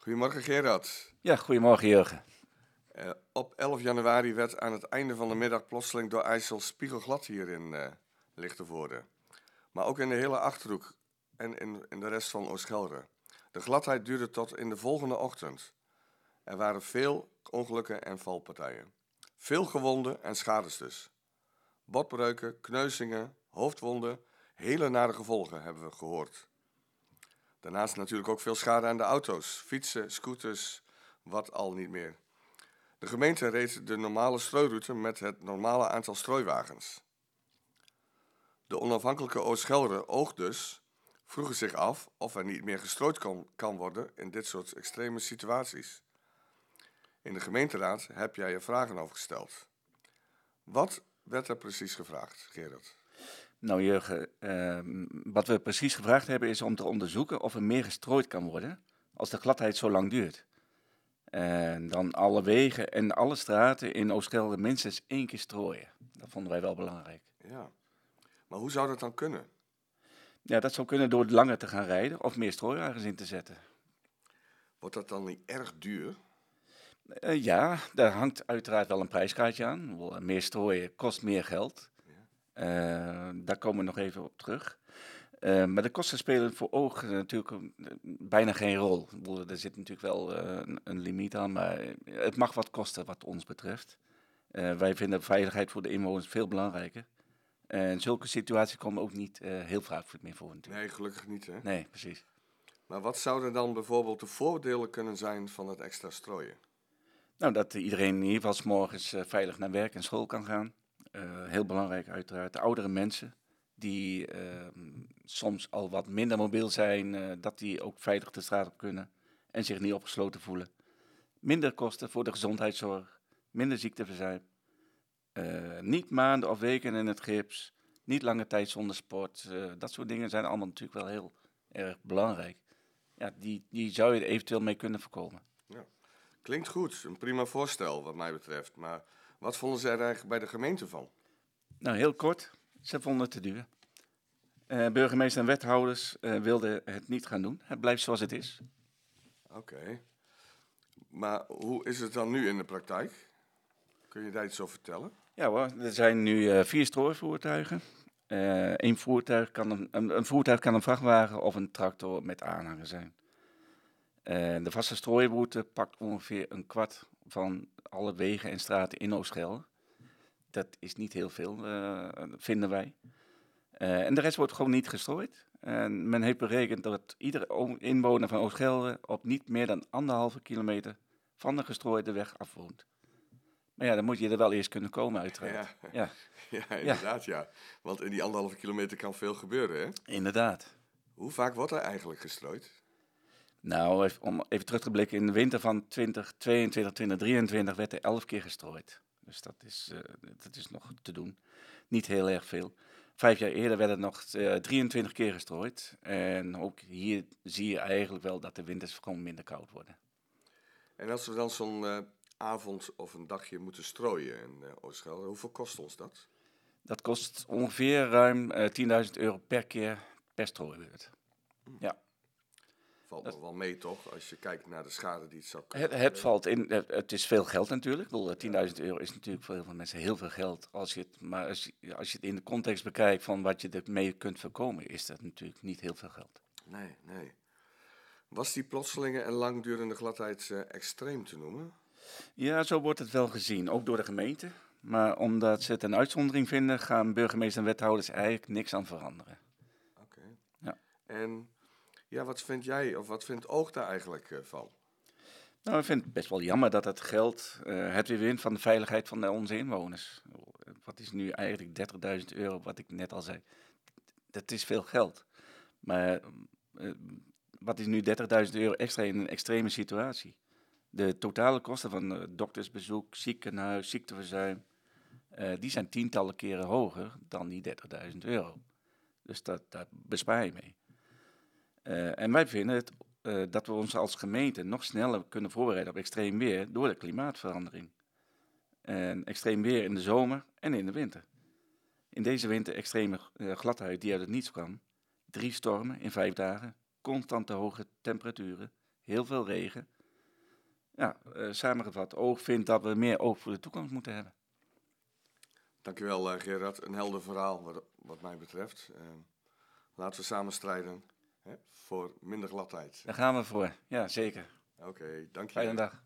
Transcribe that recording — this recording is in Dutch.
Goedemorgen Gerard. Ja, goedemorgen Jurgen. Uh, op 11 januari werd aan het einde van de middag plotseling door IJssel spiegelglad hier in uh, Lichtenvoorde. Maar ook in de hele Achterhoek en in, in de rest van Oost-Gelre. De gladheid duurde tot in de volgende ochtend. Er waren veel ongelukken en valpartijen. Veel gewonden en schades dus. Botbreuken, kneuzingen, hoofdwonden, hele nare gevolgen hebben we gehoord. Daarnaast natuurlijk ook veel schade aan de auto's, fietsen, scooters, wat al niet meer. De gemeente reed de normale strooiroute met het normale aantal strooiwagens. De onafhankelijke Oost-Gelre oog dus vroegen zich af of er niet meer gestrooid kan, kan worden in dit soort extreme situaties. In de gemeenteraad heb jij je vragen over gesteld. Wat werd er precies gevraagd, Gerard? Nou Jurgen, ehm, wat we precies gevraagd hebben is om te onderzoeken of er meer gestrooid kan worden als de gladheid zo lang duurt. En dan alle wegen en alle straten in Oostgelder minstens één keer strooien. Dat vonden wij wel belangrijk. Ja, maar hoe zou dat dan kunnen? Ja, dat zou kunnen door langer te gaan rijden of meer strooiwagens in te zetten. Wordt dat dan niet erg duur? Uh, ja, daar hangt uiteraard wel een prijskaartje aan. Meer strooien kost meer geld. Uh, daar komen we nog even op terug. Uh, maar de kosten spelen voor oog natuurlijk bijna geen rol. Er zit natuurlijk wel een, een, limiet aan, maar het mag wat kosten wat ons betreft. wij vinden veiligheid voor de inwoners veel belangrijker. En zulke situaties komen ook niet heel vaak meer voor. Natuurlijk. Nee, gelukkig niet. Hè? Nee, precies. Maar wat zouden dan bijvoorbeeld de voordelen kunnen zijn van het extra strooien? Nou, dat iedereen in ieder geval s morgens veilig naar werk en school kan gaan. Uh, heel belangrijk uiteraard. De oudere mensen die uh, soms al wat minder mobiel zijn, uh, dat die ook veilig de straat op kunnen en zich niet opgesloten voelen. Minder kosten voor de gezondheidszorg, minder ziekteverzuim. niet maanden of weken in het gips, niet lange tijd zonder sport. dat soort dingen zijn allemaal natuurlijk wel heel erg belangrijk. Ja, die, die zou je er eventueel mee kunnen voorkomen. Ja. Klinkt goed, een prima voorstel wat mij betreft. Maar wat vonden zij er eigenlijk bij de gemeente van? Nou, heel kort. Ze vonden het te duur. Uh, burgemeester en wethouders uh, wilden het niet gaan doen. Het blijft zoals het is. Oké. Maar hoe is het dan nu in de praktijk? Kun je daar iets over vertellen? Ja hoor, er zijn nu uh, vier strooivoertuigen. Een voertuig kan een, een, een, voertuig kan een vrachtwagen of een tractor met aanhanger zijn. de vaste strooiroute pakt ongeveer een kwart van alle wegen en straten in Oostgelre. Dat is niet heel veel, uh, vinden wij. Uh, en de rest wordt gewoon niet gestrooid. En men heeft berekend dat iedere inwoner van Oostgelre op niet meer dan anderhalve kilometer van de gestrooide weg afwoont. Maar ja, dan moet je er wel eerst kunnen komen, uiteraard. Ja, ja. ja inderdaad, ja. ja. Want in die anderhalve kilometer kan veel gebeuren, hè? Inderdaad. Hoe vaak wordt er eigenlijk gestrooid? Nou, om even terug te blikken, in de winter van 2022, 2023 werd er 11 keer gestrooid. Dus dat is, uh, dat is nog te doen. Niet heel erg veel. Vijf jaar eerder werd er nog uh, eh, 23 keer gestrooid. En ook hier zie je eigenlijk wel dat de winters gewoon minder koud worden. En als we dan zo'n uh, avond of een dagje moeten strooien in uh, hoeveel kost ons dat? Dat kost ongeveer ruim 10.000 euro per keer per strooibeurt. Hmm. Ja valt nog wel mee, toch? Als je kijkt naar de schade die het zou kunnen. Het, het valt in, het, is veel geld natuurlijk. 10.000 euro is natuurlijk voor heel veel mensen heel veel geld. Als je het, maar als je, als je het in de context bekijkt van wat je ermee kunt voorkomen, is dat natuurlijk niet heel veel geld. Nee, nee. Was die plotselinge en langdurende gladheid uh, extreem te noemen? Ja, zo wordt het wel gezien, ook door de gemeente. Maar omdat ze het een uitzondering vinden, gaan burgemeester en wethouders eigenlijk niks aan veranderen. Oké. Ja. En ja, wat vind jij of wat vindt Oog daar eigenlijk uh, van? Nou, ik vind het best wel jammer dat het geld uh, het weer wint van de veiligheid van onze inwoners. Wat is nu eigenlijk 30.000 euro, wat ik net al zei. Dat is veel geld. Maar uh, wat is nu 30.000 euro extra in een extreme situatie? De totale kosten van doktersbezoek, ziekenhuis, ziekteverzuim, die zijn tientallen keren hoger dan die 30.000 euro. Dus dat, daar bespaar je mee. Uh, en wij vinden het, uh, dat we ons als gemeente nog sneller kunnen voorbereiden op extreem weer door de klimaatverandering. En extreem weer in de zomer en in de winter. In deze winter extreme uh, gladheid die uit het niets kwam. Drie stormen in vijf dagen, constante hoge temperaturen, heel veel regen. Ja, samengevat, oog vindt dat we meer oog voor de toekomst moeten hebben. Dankjewel Gerard, een helder verhaal wat, wat mij betreft. Laten we samen strijden hè, voor minder gladheid. Daar gaan we voor, ja zeker. Oké, okay, dank je. Fijne dag.